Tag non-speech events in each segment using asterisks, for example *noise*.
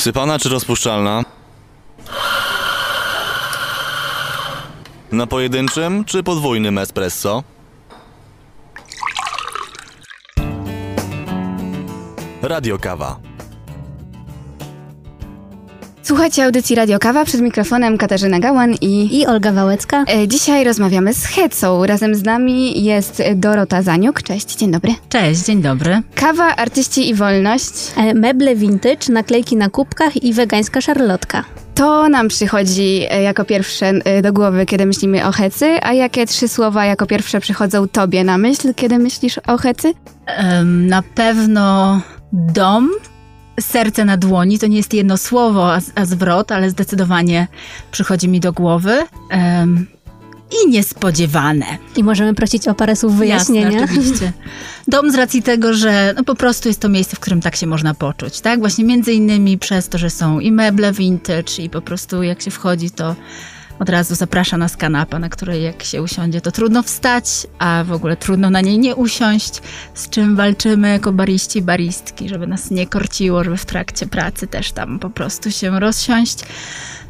Sypana czy rozpuszczalna? Na pojedynczym czy podwójnym espresso? Radio Kawa. Słuchajcie audycji Radio Kawa przed mikrofonem Katarzyna Gałan i... I Olga Wałęcka. E, Dzisiaj rozmawiamy z Hecą. Razem z nami jest Dorota Zaniuk. Cześć, dzień dobry. Cześć, dzień dobry. Kawa, artyści i wolność. E, Meble vintage, naklejki na kubkach i wegańska szarlotka. To nam przychodzi e, jako pierwsze do głowy, kiedy myślimy o Hecy, a jakie trzy słowa jako pierwsze przychodzą tobie na myśl, kiedy myślisz o Hecy? Na pewno dom, serce na dłoni, to nie jest jedno słowo, a, a zwrot, ale zdecydowanie przychodzi mi do głowy. Em, I niespodziewane. I możemy prosić o parę słów wyjaśnienia. Jasne, oczywiście. *laughs* Dom z racji tego, że no po prostu jest to miejsce, w którym tak się można poczuć, tak? Właśnie między innymi przez to, że są i meble vintage i po prostu jak się wchodzi, to od razu zaprasza nas kanapa, na której jak się usiądzie, to trudno wstać, a w ogóle trudno na niej nie usiąść, z czym walczymy jako bariści i baristki, żeby nas nie korciło, żeby w trakcie pracy też tam po prostu się rozsiąść.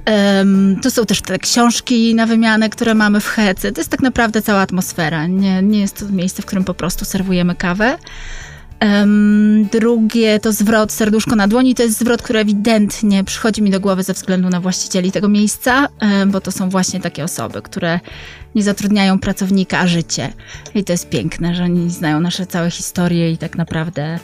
Em, to są też te książki na wymianę, które mamy w Hecy. To jest tak naprawdę cała atmosfera. Nie, nie jest to miejsce, w którym po prostu serwujemy kawę. Em, drugie to zwrot serduszko na dłoni. To jest zwrot, który ewidentnie przychodzi mi do głowy ze względu na właścicieli tego miejsca, em, bo to są właśnie takie osoby, które nie zatrudniają pracownika, a życie. I to jest piękne, że oni znają nasze całe historie i tak naprawdę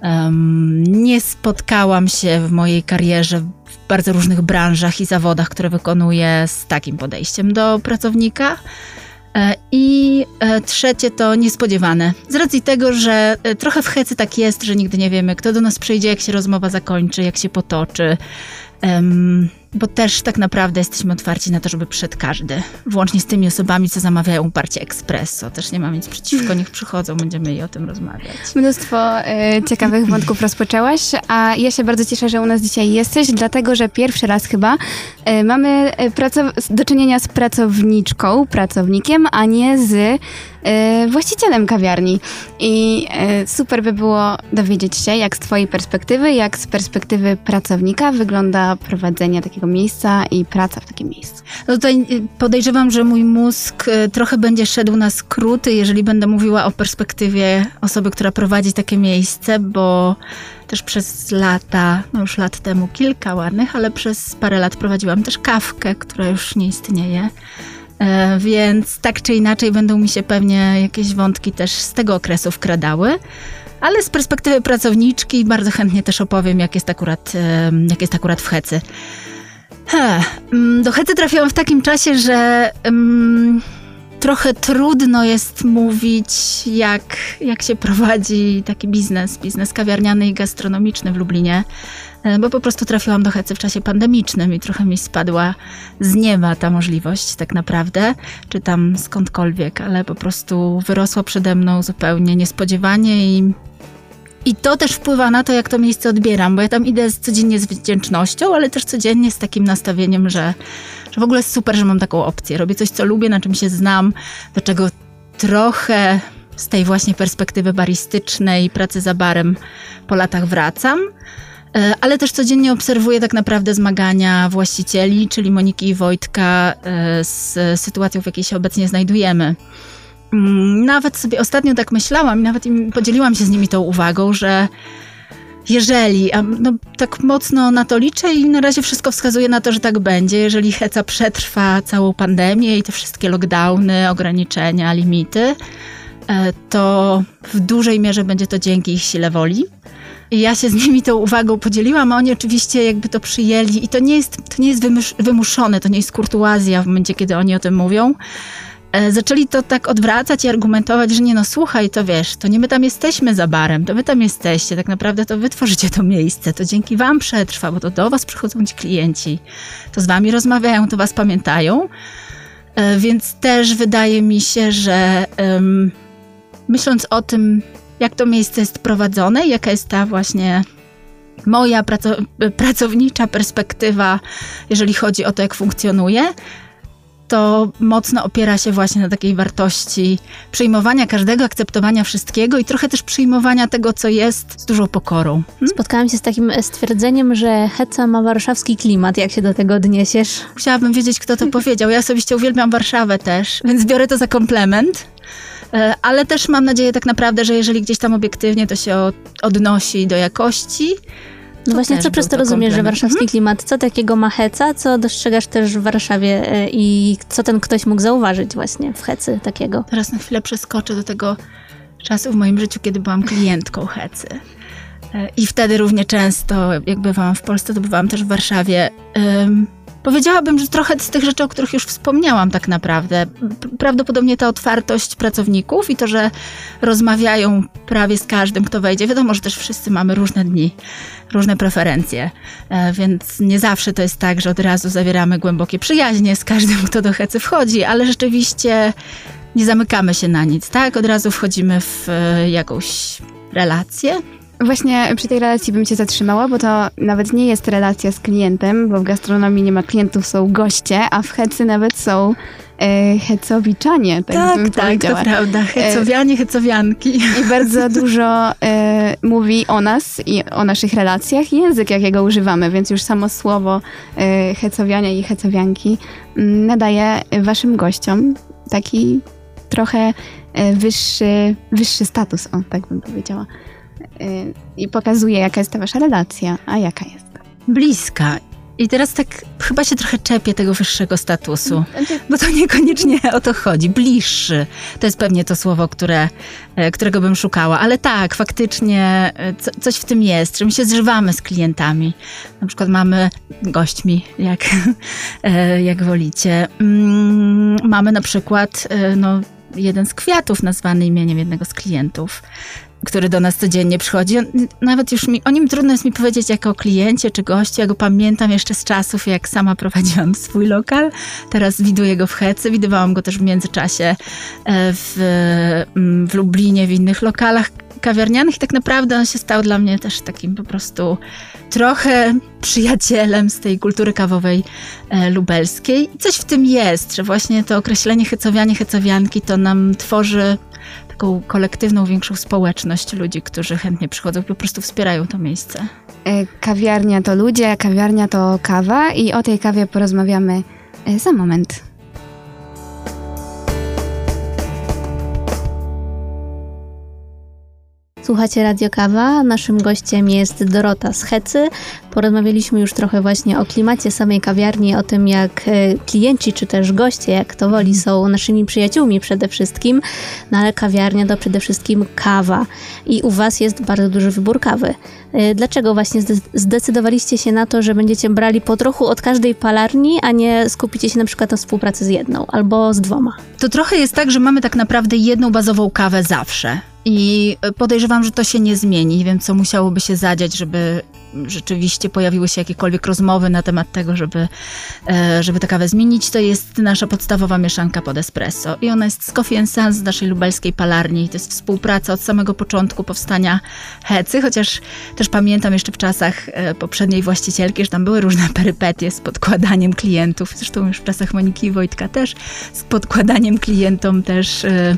em, nie spotkałam się w mojej karierze w bardzo różnych branżach i zawodach, które wykonuję z takim podejściem do pracownika. E, I e, trzecie to niespodziewane. Z racji tego, że e, trochę w hecy tak jest, że nigdy nie wiemy, kto do nas przyjdzie, jak się rozmowa zakończy, jak się potoczy. Em, bo też tak naprawdę jesteśmy otwarci na to, żeby przyszedł każdy. Włącznie z tymi osobami, co zamawiają uparcie espresso. Też nie mam nic przeciwko, niech przychodzą, będziemy i o tym rozmawiać. Mnóstwo e, ciekawych wątków rozpoczęłaś, a ja się bardzo cieszę, że u nas dzisiaj jesteś, dlatego że pierwszy raz chyba e, mamy e, do czynienia z pracowniczką, pracownikiem, a nie z e, właścicielem kawiarni. I super by było dowiedzieć się, jak z twojej perspektywy, jak z perspektywy pracownika wygląda prowadzenie takiego miejsca i praca w takim miejscu. No tutaj y, podejrzewam, że mój mózg y, trochę będzie szedł na skróty, jeżeli będę mówiła o perspektywie osoby, która prowadzi takie miejsce, bo też przez lata, no już lat temu kilka ładnych, ale przez parę lat prowadziłam też kawkę, która już nie istnieje. E, Więc tak czy inaczej będą mi się pewnie jakieś wątki też z tego okresu wkradały. Ale z perspektywy pracowniczki bardzo chętnie też opowiem, jak jest akurat, jak jest akurat w Hecy. Mm, do Hecy trafiłam w takim czasie, że mm, trochę trudno jest mówić, jak, jak się prowadzi taki biznes, biznes kawiarniany i gastronomiczny w Lublinie, e, bo po prostu trafiłam do Hecy w czasie pandemicznym i trochę mi spadła z nieba ta możliwość tak naprawdę, czy tam skądkolwiek, ale po prostu wyrosła przede mną zupełnie niespodziewanie i i to też wpływa na to, jak to miejsce odbieram, bo ja tam idę codziennie z wdzięcznością, ale też codziennie z takim nastawieniem, że, że w ogóle super, że mam taką opcję. Robię coś, co lubię, na czym się znam, do czego trochę z tej właśnie perspektywy baristycznej, pracy za barem po latach wracam. E, Ale też codziennie obserwuję tak naprawdę zmagania właścicieli, czyli Moniki i Wojtka e, z sytuacją, w jakiej się obecnie znajdujemy. Mm, Nawet sobie ostatnio tak myślałam i nawet im podzieliłam się z nimi tą uwagą, że jeżeli, a no, tak mocno na to liczę i na razie wszystko wskazuje na to, że tak będzie, jeżeli Heca przetrwa całą pandemię i te wszystkie lockdowny, ograniczenia, limity, e, to w dużej mierze będzie to dzięki ich sile woli. I ja się z nimi tą uwagą podzieliłam, a oni oczywiście jakby to przyjęli i to nie jest, to nie jest wymusz, wymuszone, to nie jest kurtuazja w momencie, kiedy oni o tym mówią. E, Zaczęli to tak odwracać i argumentować, że nie no słuchaj, to wiesz, to nie my tam jesteśmy za barem, to wy tam jesteście, tak naprawdę to wy tworzycie to miejsce, to dzięki wam przetrwa, bo to do was przychodzą ci klienci, to z wami rozmawiają, to was pamiętają. E, Więc też wydaje mi się, że em, myśląc o tym, jak to miejsce jest prowadzone, jaka jest ta właśnie moja praco- pracownicza perspektywa, jeżeli chodzi o to, jak funkcjonuje, to mocno opiera się właśnie na takiej wartości przyjmowania każdego, akceptowania wszystkiego i trochę też przyjmowania tego, co jest z dużą pokorą. Spotkałam się z takim stwierdzeniem, że heca ma warszawski klimat. Jak się do tego odniesiesz? Chciałabym wiedzieć, kto to powiedział. Ja osobiście uwielbiam Warszawę też, więc biorę to za komplement. E, Ale też mam nadzieję tak naprawdę, że jeżeli gdzieś tam obiektywnie to się od- odnosi do jakości. No właśnie, co przez to rozumiesz, że warszawski klimat? Co takiego ma heca? Co dostrzegasz też w Warszawie e, i co ten ktoś mógł zauważyć właśnie w hecy takiego? Teraz na chwilę przeskoczę do tego czasu w moim życiu, kiedy byłam klientką Hecy. E, I wtedy równie często, jak bywałam w Polsce, to bywałam też w Warszawie. Ym, Powiedziałabym, że trochę z tych rzeczy, o których już wspomniałam tak naprawdę. Prawdopodobnie ta otwartość pracowników i to, że rozmawiają prawie z każdym, kto wejdzie. Wiadomo, że też wszyscy mamy różne dni, różne preferencje, e, więc nie zawsze to jest tak, że od razu zawieramy głębokie przyjaźnie z każdym, kto do hecy wchodzi, ale rzeczywiście nie zamykamy się na nic, tak? Od razu wchodzimy w e, jakąś relację. Właśnie przy tej relacji bym cię zatrzymała, bo to nawet nie jest relacja z klientem, bo w gastronomii nie ma klientów, są goście, a w hecy nawet są e, hecowiczanie, tak, bym powiedziała. to prawda. Hecowianie, hecowianki. I bardzo *laughs* dużo e, mówi o nas i o naszych relacjach i język, jakiego używamy, więc już samo słowo e, hecowiania i hecowianki mm, nadaje waszym gościom taki trochę e, wyższy, wyższy status, o tak bym powiedziała. E, I pokazuje, jaka jest ta wasza relacja, a jaka jest. Bliska. I teraz tak chyba się trochę czepię tego wyższego statusu, bo to niekoniecznie o to chodzi. Bliższy. To jest pewnie to słowo, które, e, którego bym szukała. Ale tak, faktycznie e, co, coś w tym jest, że my się zżywamy z klientami. Na przykład mamy gośćmi, jak, *laughs* e, jak wolicie. Mm, Mamy na przykład no, jeden z kwiatów nazwany imieniem jednego z klientów który do nas codziennie przychodzi. Nawet już mi, o nim trudno jest mi powiedzieć jako o kliencie czy gościu. Ja go pamiętam jeszcze z czasów, jak sama prowadziłam *laughs* swój lokal. Teraz widuję go w Hecy. Widywałam go też w międzyczasie e, w, mm, w Lublinie, w innych lokalach kawiarnianych tak naprawdę on się stał dla mnie też takim po prostu trochę przyjacielem z tej kultury kawowej e, lubelskiej. I coś w tym jest, że właśnie to określenie hecowianie, hecowianki to nam tworzy taką kolektywną, większą społeczność ludzi, którzy chętnie przychodzą i po prostu wspierają to miejsce. e, kawiarnia to ludzie, kawiarnia to kawa i o tej kawie porozmawiamy e, za moment. Słuchacie Radio Kawa. Naszym gościem jest Dorota z Hecy. Porozmawialiśmy już trochę właśnie o klimacie samej kawiarni, o tym jak e, klienci czy też goście, jak to woli, są naszymi przyjaciółmi przede wszystkim. No ale kawiarnia to przede wszystkim kawa. I u Was jest bardzo duży wybór kawy. E, Dlaczego właśnie zde- zdecydowaliście się na to, że będziecie brali po trochu od każdej palarni, a nie skupicie się na przykład na współpracy z jedną albo z dwoma? To trochę jest tak, że mamy tak naprawdę jedną bazową kawę zawsze. I podejrzewam, że to się nie zmieni. Nie wiem, co musiałoby się zadziać, żeby rzeczywiście pojawiły się jakiekolwiek rozmowy na temat tego, żeby, e, żeby tę kawę zmienić. To jest nasza podstawowa mieszanka pod espresso. I ona jest z Coffee and z naszej lubelskiej palarni. To jest współpraca od samego początku powstania Hecy, chociaż też pamiętam jeszcze w czasach e, poprzedniej właścicielki, że tam były różne perypetie z podkładaniem klientów. Zresztą już w czasach Moniki i Wojtka też z podkładaniem klientom też e,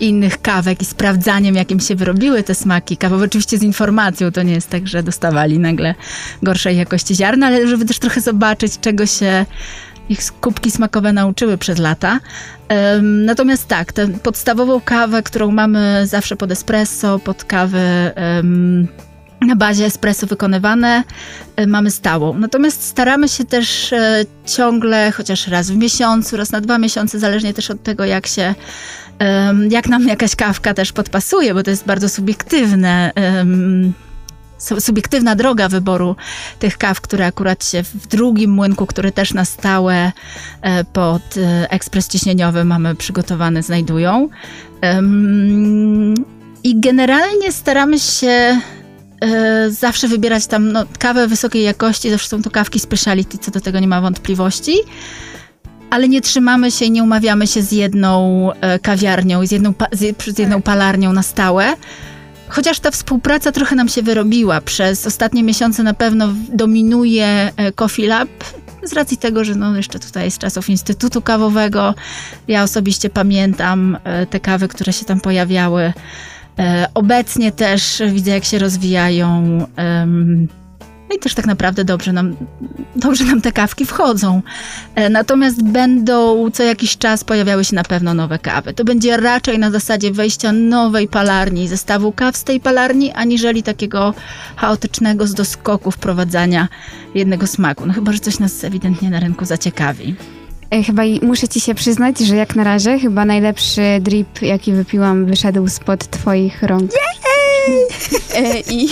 innych kawek i sprawdzaniem, jakim się wyrobiły te smaki kawowe. Oczywiście z informacją, to nie jest tak, że dostawali nagle gorszej jakości ziarna, ale żeby też trochę zobaczyć, czego się ich kubki smakowe nauczyły przez lata. Natomiast tak, tę podstawową kawę, którą mamy zawsze pod espresso, pod kawę em, na bazie espresso wykonywane, e, mamy stałą. Natomiast staramy się też e, ciągle, chociaż raz w miesiącu, raz na dwa miesiące, zależnie też od tego, jak się jak nam jakaś kawka też podpasuje, bo to jest bardzo subiektywne. Subiektywna droga wyboru tych kaw, które akurat się w drugim młynku, który też na stałe e, pod e, ekspres ciśnieniowy mamy przygotowany, znajdują. I generalnie staramy się e, zawsze wybierać tam no, kawę wysokiej jakości, zawsze są to kawki speciality, co do tego nie ma wątpliwości ale nie trzymamy się i nie umawiamy się z jedną e, kawiarnią, z jedną, z, jedną palarnią na stałe. Chociaż ta współpraca trochę nam się wyrobiła. Przez ostatnie miesiące na pewno dominuje e, Coffee Lab z racji tego, że no jeszcze tutaj z czasów Instytutu Kawowego, ja osobiście pamiętam e, te kawy, które się tam pojawiały. Obecnie też widzę, jak się rozwijają. No i też tak naprawdę dobrze nam, dobrze nam te kawki wchodzą. E, Natomiast będą co jakiś czas pojawiały się na pewno nowe kawy. To będzie raczej na zasadzie wejścia nowej palarni, zestawu kaw z tej palarni, aniżeli takiego chaotycznego z doskoku wprowadzania jednego smaku. No chyba, że coś nas ewidentnie na rynku zaciekawi. E, Chyba muszę ci się przyznać, że jak na razie chyba najlepszy drip, jaki wypiłam, wyszedł spod twoich rąk. E, I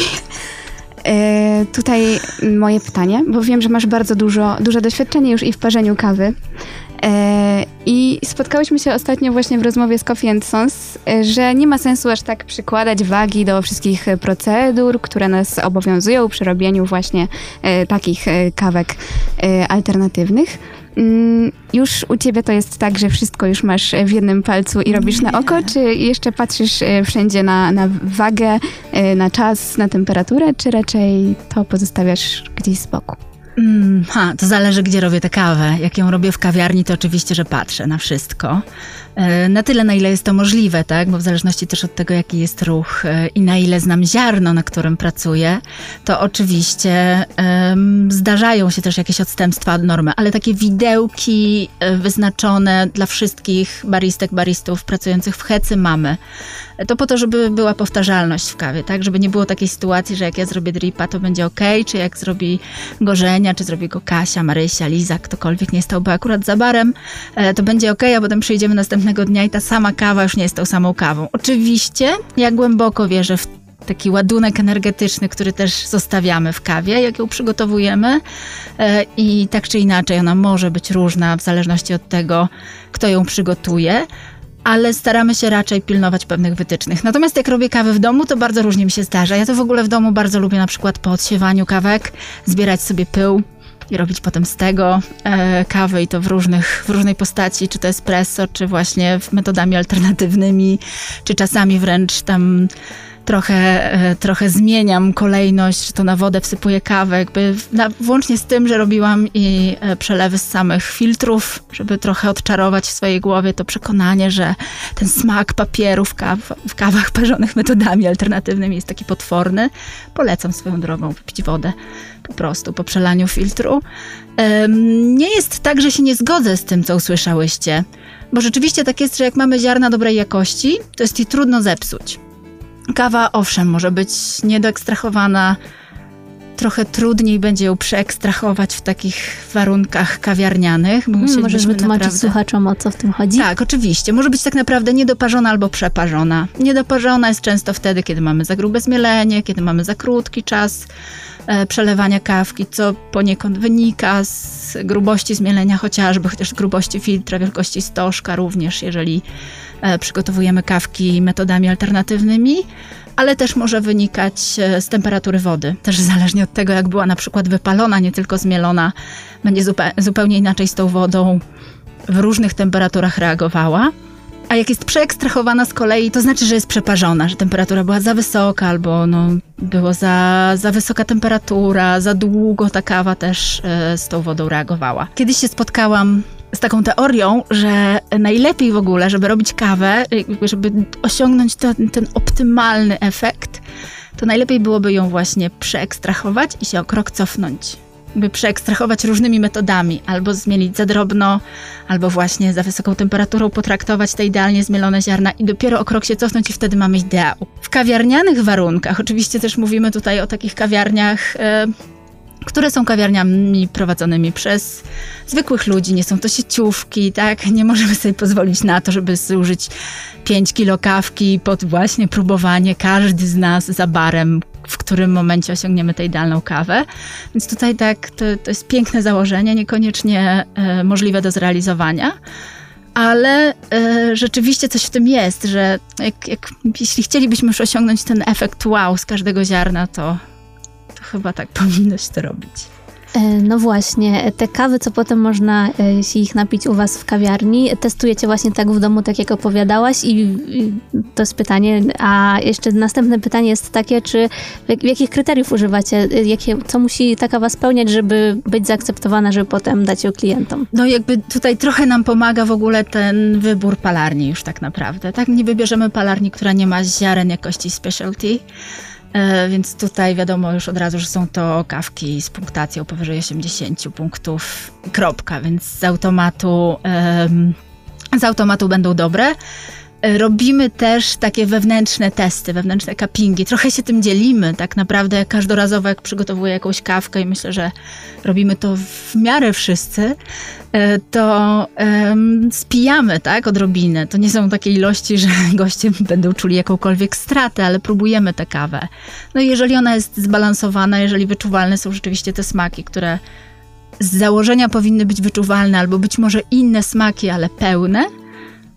tutaj moje pytanie, bo wiem, że masz bardzo dużo, duże doświadczenie już i w parzeniu kawy. E, I spotkałyśmy się ostatnio właśnie w rozmowie z Coffee and Sons, e, że nie ma sensu aż tak przykładać wagi do wszystkich e, procedur, które nas obowiązują przy robieniu właśnie e, takich e, kawek e, alternatywnych. Mm, Już u ciebie to jest tak, że wszystko już masz w jednym palcu i robisz na oko, czy jeszcze patrzysz e, wszędzie na, na wagę, e, na czas, na temperaturę, czy raczej to pozostawiasz gdzieś z boku? Mm, ha, to zależy, gdzie robię tę kawę. Jak ją robię w kawiarni, to oczywiście, że patrzę na wszystko. E, Na tyle, na ile jest to możliwe, tak? Bo w zależności też od tego, jaki jest ruch e, i na ile znam ziarno, na którym pracuję, to oczywiście em, zdarzają się też jakieś odstępstwa od normy, ale takie widełki e, wyznaczone dla wszystkich baristek, baristów pracujących w hecy mamy. To po to, żeby była powtarzalność w kawie, tak? Żeby nie było takiej sytuacji, że jak ja zrobię dripa, to będzie ok, czy jak zrobi Gorzenia, czy zrobi go Kasia, Marysia, Liza, ktokolwiek nie stałby akurat za barem, to będzie ok, a potem przyjdziemy następnego dnia i ta sama kawa już nie jest tą samą kawą. Oczywiście, ja głęboko wierzę w taki ładunek energetyczny, który też zostawiamy w kawie, jak ją przygotowujemy E, i tak czy inaczej ona może być różna w zależności od tego, kto ją przygotuje ale staramy się raczej pilnować pewnych wytycznych. Natomiast jak robię kawę w domu, to bardzo różnie mi się zdarza. Ja to w ogóle w domu bardzo lubię na przykład po odsiewaniu kawek zbierać sobie pył i robić potem z tego e, kawy i to w, różnych, w różnej postaci, czy to espresso, czy właśnie metodami alternatywnymi, czy czasami wręcz tam trochę, e, trochę zmieniam kolejność, że to na wodę wsypuję kawę, jakby na, włącznie z tym, że robiłam i e, przelewy z samych filtrów, żeby trochę odczarować w swojej głowie to przekonanie, że ten smak papieru w, kaw, w kawach parzonych metodami alternatywnymi jest taki potworny. Polecam swoją drogą wypić wodę po prostu po przelaniu filtru. Nie jest tak, że się nie zgodzę z tym, co usłyszałyście, bo rzeczywiście tak jest, że jak mamy ziarna dobrej jakości, to jest je trudno zepsuć. Kawa, owszem, może być niedoekstrahowana. Trochę trudniej będzie ją przeekstrahować w takich warunkach kawiarnianych. Bo Mm, Możesz wytłumaczyć naprawdę... słuchaczom, o co w tym chodzi? Tak, oczywiście. Może być tak naprawdę niedoparzona albo przeparzona. Niedoparzona jest często wtedy, kiedy mamy za grube zmielenie, kiedy mamy za krótki czas przelewania kawki, co poniekąd wynika z grubości zmielenia chociażby, chociaż grubości filtra, wielkości stożka również, jeżeli e, przygotowujemy kawki metodami alternatywnymi. Ale też może wynikać e, z temperatury wody. Też zależnie od tego, jak była na przykład wypalona, nie tylko zmielona, będzie zupe- zupełnie inaczej z tą wodą w różnych temperaturach reagowała. A jak jest przeekstrahowana z kolei, to znaczy, że jest przeparzona, że temperatura była za wysoka, albo no, było za, za wysoka temperatura, za długo ta kawa też e, z tą wodą reagowała. Kiedyś się spotkałam z taką teorią, że najlepiej w ogóle, żeby robić kawę, jakby żeby osiągnąć ten, ten optymalny efekt, to najlepiej byłoby ją właśnie przeekstrahować i się o krok cofnąć by przeekstrahować różnymi metodami, albo zmielić za drobno, albo właśnie za wysoką temperaturą potraktować te idealnie zmielone ziarna i dopiero o krok się cofnąć i wtedy mamy ideał. W kawiarnianych warunkach, oczywiście też mówimy tutaj o takich kawiarniach, e, które są kawiarniami prowadzonymi przez zwykłych ludzi, nie są to sieciówki, tak? Nie możemy sobie pozwolić na to, żeby zużyć 5 kilo kawki pod właśnie próbowanie każdy z nas za barem, w którym momencie osiągniemy tę idealną kawę. Więc tutaj tak, to, to jest piękne założenie, niekoniecznie e, możliwe do zrealizowania. Ale e, rzeczywiście coś w tym jest, że jak, jak, jeśli chcielibyśmy już osiągnąć ten efekt wow z każdego ziarna, to, to chyba tak *laughs* powinno się to robić. E, No właśnie, te kawy, co potem można e, się ich napić u Was w kawiarni, testujecie właśnie tak w domu, tak jak opowiadałaś i, i to jest pytanie, a jeszcze następne pytanie jest takie, czy w, jak- jakich kryteriów używacie, E, jakie, co musi ta kawa spełniać, żeby być zaakceptowana, żeby potem dać ją klientom? No jakby tutaj trochę nam pomaga w ogóle ten wybór palarni już tak naprawdę. Tak, nie wybierzemy palarni, która nie ma ziaren jakości specialty. E, Więc tutaj wiadomo już od razu, że są to kawki z punktacją powyżej 80 punktów, kropka, więc z automatu, z automatu będą dobre. E, Robimy też takie wewnętrzne testy, wewnętrzne cuppingi. Trochę się tym dzielimy, tak naprawdę każdorazowo jak przygotowuję jakąś kawkę i myślę, że robimy to w miarę wszyscy, e, to em, spijamy, tak, odrobinę. To nie są takie ilości, że *laughs* goście będą czuli jakąkolwiek stratę, ale próbujemy tę kawę. No i jeżeli ona jest zbalansowana, jeżeli wyczuwalne są rzeczywiście te smaki, które z założenia powinny być wyczuwalne, albo być może inne smaki, ale pełne,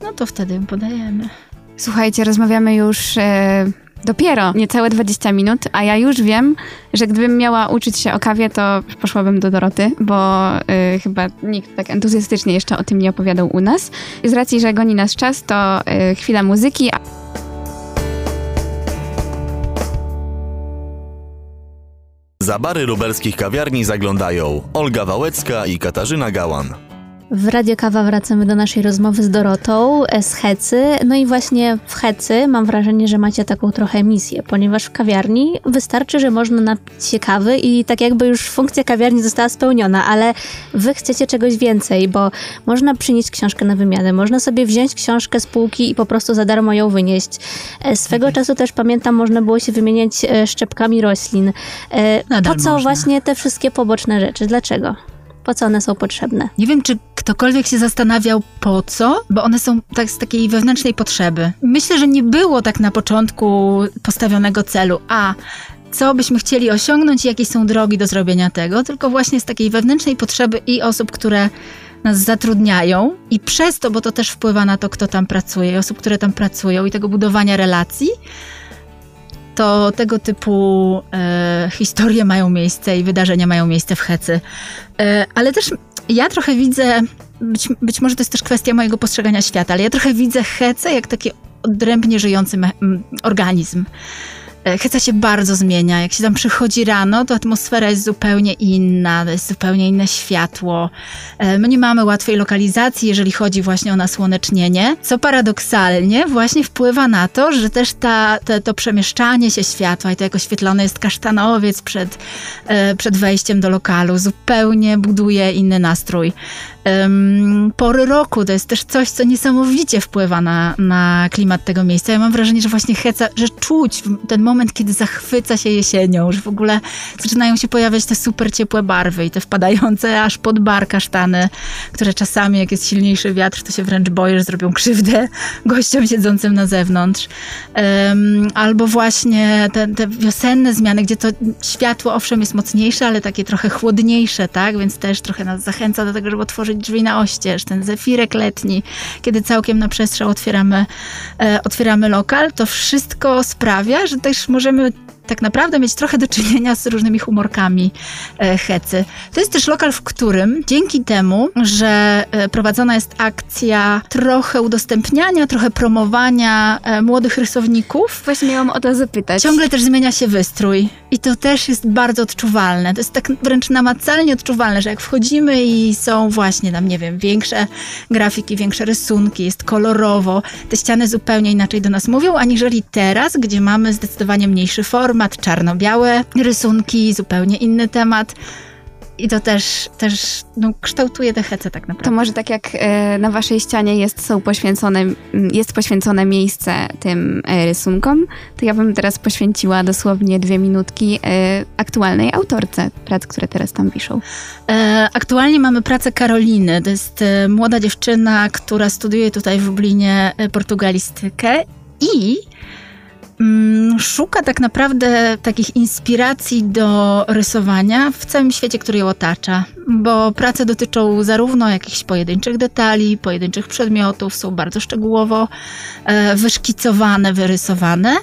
no to wtedy podajemy. Słuchajcie, rozmawiamy już e, dopiero niecałe 20 minut, a ja już wiem, że gdybym miała uczyć się o kawie, to poszłabym do Doroty, bo e, chyba nikt tak entuzjastycznie jeszcze o tym nie opowiadał u nas. Z racji, że goni nas czas, to e, chwila muzyki. Za bary lubelskich kawiarni zaglądają Olga Wałęcka i Katarzyna Gałan. W Radio Kawa wracamy do naszej rozmowy z Dorotą e, z Hecy. No i właśnie w Hecy mam wrażenie, że macie taką trochę misję, ponieważ w kawiarni wystarczy, że można napić się kawy i tak jakby już funkcja kawiarni została spełniona, ale wy chcecie czegoś więcej, bo można przynieść książkę na wymianę, można sobie wziąć książkę z półki i po prostu za darmo ją wynieść. E, Swego czasu też pamiętam, można było się wymieniać e, szczepkami roślin. Nadal Po co można. właśnie te wszystkie poboczne rzeczy? Dlaczego? Po co one są potrzebne? Nie wiem, czy ktokolwiek się zastanawiał po co, bo one są tak z takiej wewnętrznej potrzeby. Myślę, że nie było tak na początku postawionego celu, a co byśmy chcieli osiągnąć i jakie są drogi do zrobienia tego, tylko właśnie z takiej wewnętrznej potrzeby i osób, które nas zatrudniają i przez to, bo to też wpływa na to, kto tam pracuje, i osób, które tam pracują i tego budowania relacji, to tego typu e, historie mają miejsce i wydarzenia mają miejsce w Hecy. E, ale też ja trochę widzę, być, być może to jest też kwestia mojego postrzegania świata, ale ja trochę widzę Hecę jak taki odrębnie żyjący organizm. E, Heca się bardzo zmienia. Jak się tam przychodzi rano, to atmosfera jest zupełnie inna, jest zupełnie inne światło. E, My nie mamy łatwej lokalizacji, jeżeli chodzi właśnie o nasłonecznienie, co paradoksalnie właśnie wpływa na to, że też ta, te, to przemieszczanie się światła i to jak oświetlony jest kasztanowiec przed, e, przed wejściem do lokalu zupełnie buduje inny nastrój. Pory roku to jest też coś, co niesamowicie wpływa na, na klimat tego miejsca. Ja mam wrażenie, że właśnie heca, że czuć ten moment, kiedy zachwyca się jesienią, że w ogóle zaczynają się pojawiać te super ciepłe barwy i te wpadające aż pod bar kasztany, które czasami, jak jest silniejszy wiatr, to się wręcz boję, że zrobią krzywdę *laughs* gościom siedzącym na zewnątrz. Albo właśnie te, te wiosenne zmiany, gdzie to światło owszem jest mocniejsze, ale takie trochę chłodniejsze, tak? Więc też trochę nas zachęca do tego, żeby otworzyć drzwi na oścież, ten zefirek letni, kiedy całkiem na przestrzał otwieramy, e, otwieramy lokal, to wszystko sprawia, że też możemy tak naprawdę mieć trochę do czynienia z różnymi humorkami e, hecy. To jest też lokal, w którym dzięki temu, że e, prowadzona jest akcja trochę udostępniania, trochę promowania e, młodych rysowników, Właśnie miałam o to zapytać. Ciągle też zmienia się wystrój i to też jest bardzo odczuwalne. To jest tak wręcz namacalnie odczuwalne, że jak wchodzimy i są właśnie tam, nie wiem, większe grafiki, większe rysunki, jest kolorowo, te ściany zupełnie inaczej do nas mówią, aniżeli teraz, gdzie mamy zdecydowanie mniejszy format, czarno-białe rysunki, zupełnie inny temat. I to też, też no, kształtuje tę hecę tak To naprawdę. może tak jak e, na waszej ścianie jest, są poświęcone, jest poświęcone miejsce tym e, rysunkom, to ja bym teraz poświęciła dosłownie dwie minutki e, aktualnej autorce prac, które teraz tam piszą. Aktualnie mamy pracę Karoliny. To jest młoda dziewczyna, która studiuje tutaj w Lublinie portugalistykę i szuka tak naprawdę takich inspiracji do rysowania w całym świecie, który ją otacza. bo prace dotyczą zarówno jakichś pojedynczych detali, pojedynczych przedmiotów, są bardzo szczegółowo e, wyszkicowane, wyrysowane,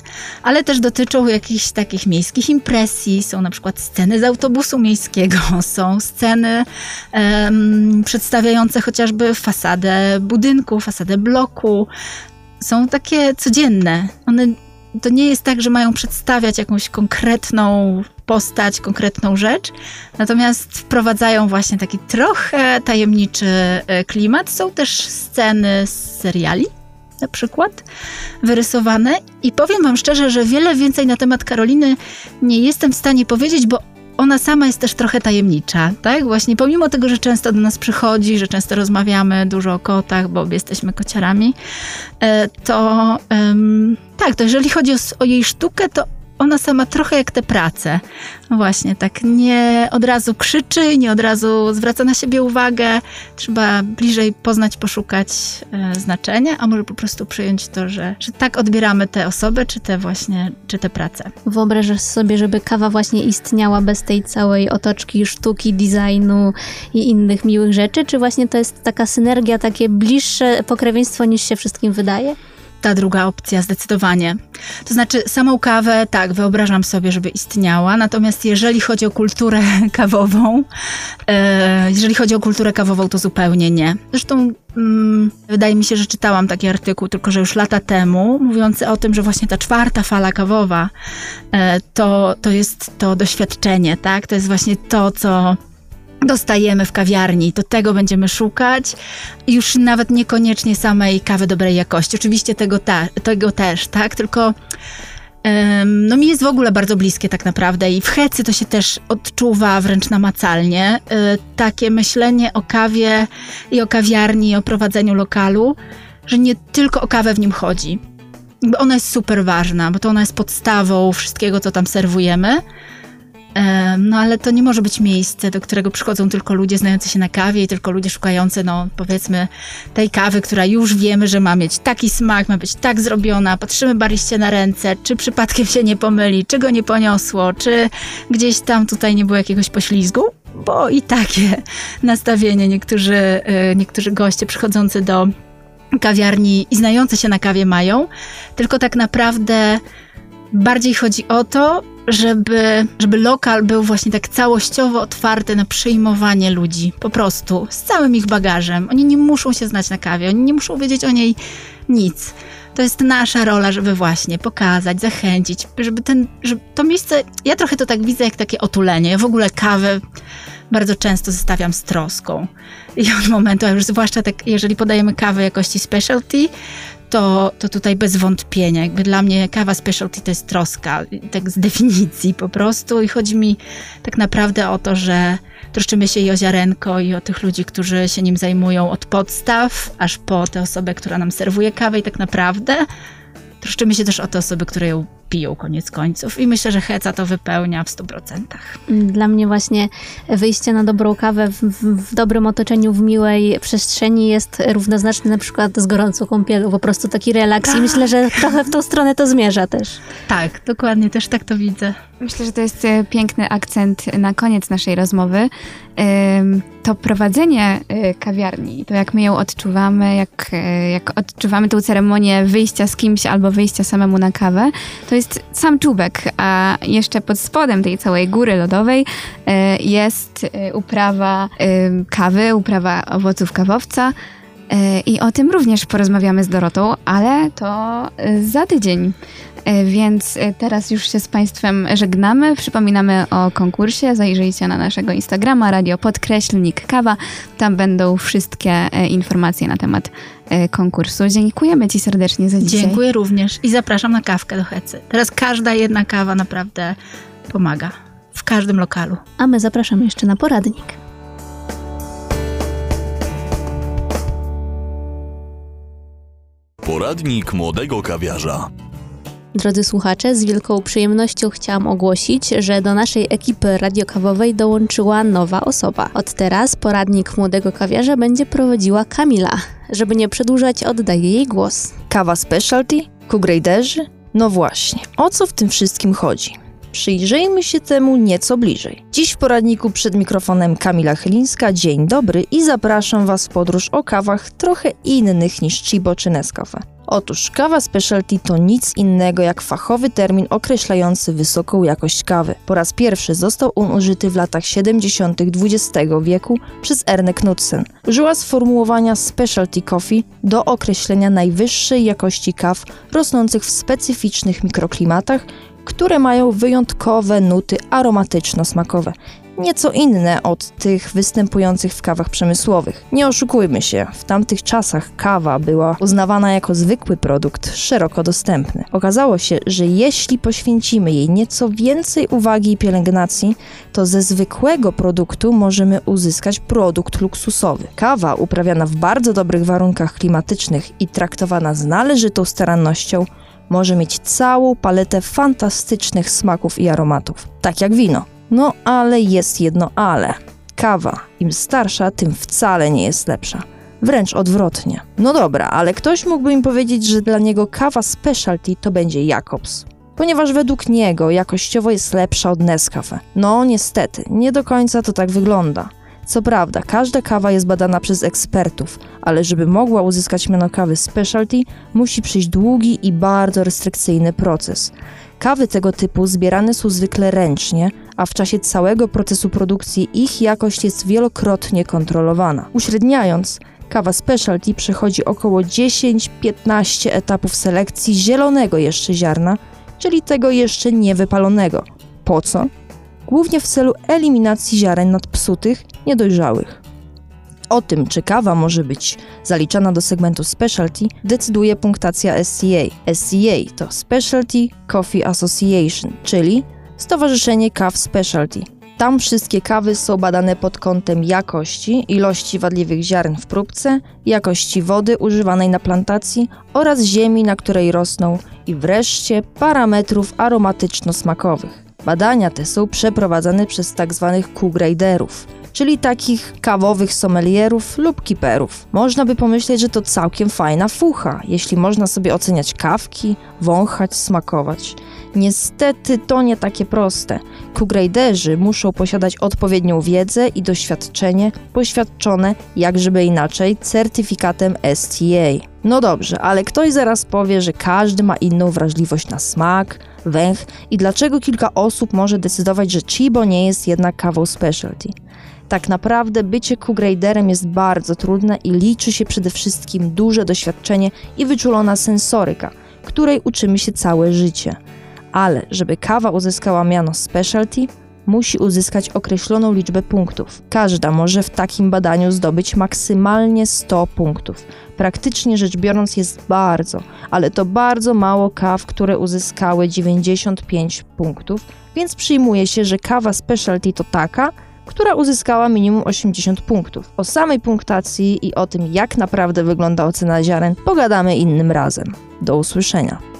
ale też dotyczą jakichś takich miejskich impresji. Są na przykład sceny z autobusu miejskiego, *laughs* są sceny przedstawiające chociażby fasadę budynku, fasadę bloku. Są takie codzienne. One to nie jest tak, że mają przedstawiać jakąś konkretną postać, konkretną rzecz, natomiast wprowadzają właśnie taki trochę tajemniczy e, klimat. Są też sceny z seriali, na przykład, wyrysowane. I powiem Wam szczerze, że wiele więcej na temat Karoliny nie jestem w stanie powiedzieć, bo ona sama jest też trochę tajemnicza, tak? Właśnie pomimo tego, że często do nas przychodzi, że często rozmawiamy dużo o kotach, bo jesteśmy kociarami, e, to tak, to jeżeli chodzi o, o jej sztukę, to ona sama trochę jak te prace. Właśnie, tak nie od razu krzyczy, nie od razu zwraca na siebie uwagę. Trzeba bliżej poznać, poszukać e, znaczenia, a może po prostu przyjąć to, że, że tak odbieramy te osoby, czy te właśnie, czy te prace. Wyobrażasz sobie, żeby kawa właśnie istniała bez tej całej otoczki sztuki, designu i innych miłych rzeczy, czy właśnie to jest taka synergia, takie bliższe pokrewieństwo niż się wszystkim wydaje? Ta druga opcja zdecydowanie. To znaczy, samą kawę, tak, wyobrażam sobie, żeby istniała, natomiast jeżeli chodzi o kulturę *laughs* kawową, e, jeżeli chodzi o kulturę kawową, to zupełnie nie. Zresztą mm, wydaje mi się, że czytałam taki artykuł, tylko że już lata temu, mówiący o tym, że właśnie ta czwarta fala kawowa e, to, to jest to doświadczenie, tak? To jest właśnie to, co dostajemy w kawiarni, to tego będziemy szukać. Już nawet niekoniecznie samej kawy dobrej jakości. Oczywiście tego, ta, tego też, tak? Tylko no mi jest w ogóle bardzo bliskie tak naprawdę i w Hecy to się też odczuwa wręcz namacalnie. Y, takie myślenie o kawie i o kawiarni, i o prowadzeniu lokalu, że nie tylko o kawę w nim chodzi. Ona jest super ważna, bo to ona jest podstawą wszystkiego, co tam serwujemy no ale to nie może być miejsce, do którego przychodzą tylko ludzie znający się na kawie i tylko ludzie szukający, no powiedzmy, tej kawy, która już wiemy, że ma mieć taki smak, ma być tak zrobiona. Patrzymy bariście na ręce, czy przypadkiem się nie pomyli, czy go nie poniosło, czy gdzieś tam tutaj nie było jakiegoś poślizgu. Bo i takie *laughs* nastawienie niektórzy, y, niektórzy goście przychodzący do kawiarni i znający się na kawie mają, tylko tak naprawdę bardziej chodzi o to, żeby, żeby lokal był właśnie tak całościowo otwarty na przyjmowanie ludzi, po prostu, z całym ich bagażem. Oni nie muszą się znać na kawie, oni nie muszą wiedzieć o niej nic. To jest nasza rola, żeby właśnie pokazać, zachęcić, żeby ten, żeby to miejsce, ja trochę to tak widzę jak takie otulenie. Ja w ogóle kawę bardzo często zestawiam z troską. I od momentu, a już zwłaszcza tak, jeżeli podajemy kawę jakości specialty, to, to tutaj bez wątpienia. Jakby dla mnie kawa specialty to jest troska, tak z definicji po prostu. I chodzi mi tak naprawdę o to, że troszczymy się i o ziarenko, i o tych ludzi, którzy się nim zajmują od podstaw, aż po tę osobę, która nam serwuje kawę i tak naprawdę troszczymy się też o te osoby, które ją piją koniec końców i myślę, że Heca to wypełnia w 100%. Dla mnie właśnie wyjście na dobrą kawę w, w, dobrym otoczeniu, w miłej przestrzeni jest równoznaczne na przykład z gorącą kąpielą, po prostu taki relaks tak. i myślę, że trochę w tą stronę to zmierza też. Tak, dokładnie, też tak to widzę. Myślę, że to jest e, piękny akcent na koniec naszej rozmowy. To prowadzenie e, kawiarni, to jak my ją odczuwamy, jak, e, jak odczuwamy tę ceremonię wyjścia z kimś albo wyjścia samemu na kawę, to jest sam czubek, a jeszcze pod spodem tej całej góry lodowej jest uprawa kawy, uprawa owoców kawowca. I o tym również porozmawiamy z Dorotą, ale to za tydzień. E, więc e, teraz już się z Państwem żegnamy. Przypominamy o konkursie. Zajrzyjcie na naszego Instagrama, radio podkreślnik kawa. Tam będą wszystkie e, informacje na temat konkursu. Dziękujemy Ci serdecznie za dzisiaj. Dziękuję również i zapraszam na kawkę do Hecy. Teraz każda jedna kawa naprawdę pomaga w każdym lokalu. A my zapraszamy jeszcze na poradnik. Poradnik młodego kawiarza. Drodzy słuchacze, z wielką przyjemnością chciałam ogłosić, że do naszej ekipy radiokawowej dołączyła nowa osoba. Od teraz poradnik młodego kawiarza będzie prowadziła Kamila. Żeby nie przedłużać, oddaję jej głos. Kawa specialty? Kugraderzy? No właśnie, o co w tym wszystkim chodzi? Przyjrzyjmy się temu nieco bliżej. Dziś w poradniku przed mikrofonem Kamila Chylińska. Dzień dobry i zapraszam Was w podróż o kawach trochę innych niż Chibo czy Nescafe. Otóż kawa specialty to nic innego jak fachowy termin określający wysoką jakość kawy. Po raz pierwszy został on użyty w latach 70. XX wieku przez Erne Knudsen. Użyła sformułowania specialty coffee do określenia najwyższej jakości kaw rosnących w specyficznych mikroklimatach, które mają wyjątkowe nuty aromatyczno-smakowe nieco inne od tych występujących w kawach przemysłowych. Nie oszukujmy się, w tamtych czasach kawa była uznawana jako zwykły produkt, szeroko dostępny. Okazało się, że jeśli poświęcimy jej nieco więcej uwagi i pielęgnacji, to ze zwykłego produktu możemy uzyskać produkt luksusowy. Kawa uprawiana w bardzo dobrych warunkach klimatycznych i traktowana z należytą starannością może mieć całą paletę fantastycznych smaków i aromatów, tak jak wino. No ale jest jedno ale. Kawa, im starsza, tym wcale nie jest lepsza. Wręcz odwrotnie. No dobra, ale ktoś mógłby im powiedzieć, że dla niego kawa specialty to będzie Jacobs. Ponieważ według niego jakościowo jest lepsza od Nescafe. No niestety, nie do końca to tak wygląda. Co prawda, każda kawa jest badana przez ekspertów, ale żeby mogła uzyskać miano kawy specialty, musi przyjść długi i bardzo restrykcyjny proces. Kawy tego typu zbierane są zwykle ręcznie, a w czasie całego procesu produkcji ich jakość jest wielokrotnie kontrolowana. Uśredniając, kawa specialty przechodzi około 10-15 etapów selekcji zielonego jeszcze ziarna, czyli tego jeszcze niewypalonego. Po co? Głównie w celu eliminacji ziaren nadpsutych, niedojrzałych. O tym, czy kawa może być zaliczana do segmentu specialty, decyduje punktacja SCA. SCA to Specialty Coffee Association, czyli Stowarzyszenie Kaw Specialty. Tam wszystkie kawy są badane pod kątem jakości, ilości wadliwych ziarn w próbce, jakości wody używanej na plantacji oraz ziemi, na której rosną i wreszcie parametrów aromatyczno-smakowych. Badania te są przeprowadzane przez tzw. Tak Q-graderów, czyli takich kawowych sommelierów lub kiperów. Można by pomyśleć, że to całkiem fajna fucha, jeśli można sobie oceniać kawki, wąchać, smakować. Niestety to nie takie proste. Q-graderzy muszą posiadać odpowiednią wiedzę i doświadczenie poświadczone, jak żeby inaczej, certyfikatem STA. No dobrze, ale ktoś zaraz powie, że każdy ma inną wrażliwość na smak, węch i dlaczego kilka osób może decydować, że Chibo nie jest jednak kawą specialty. Tak naprawdę bycie Q-graderem jest bardzo trudne i liczy się przede wszystkim duże doświadczenie i wyczulona sensoryka, której uczymy się całe życie. Ale żeby kawa uzyskała miano specialty, musi uzyskać określoną liczbę punktów. Każda może w takim badaniu zdobyć maksymalnie 100 punktów. Praktycznie rzecz biorąc jest bardzo, ale to bardzo mało kaw, które uzyskały 95 punktów, więc przyjmuje się, że kawa specialty to taka, która uzyskała minimum 80 punktów. O samej punktacji i o tym, jak naprawdę wygląda ocena ziaren, pogadamy innym razem. Do usłyszenia.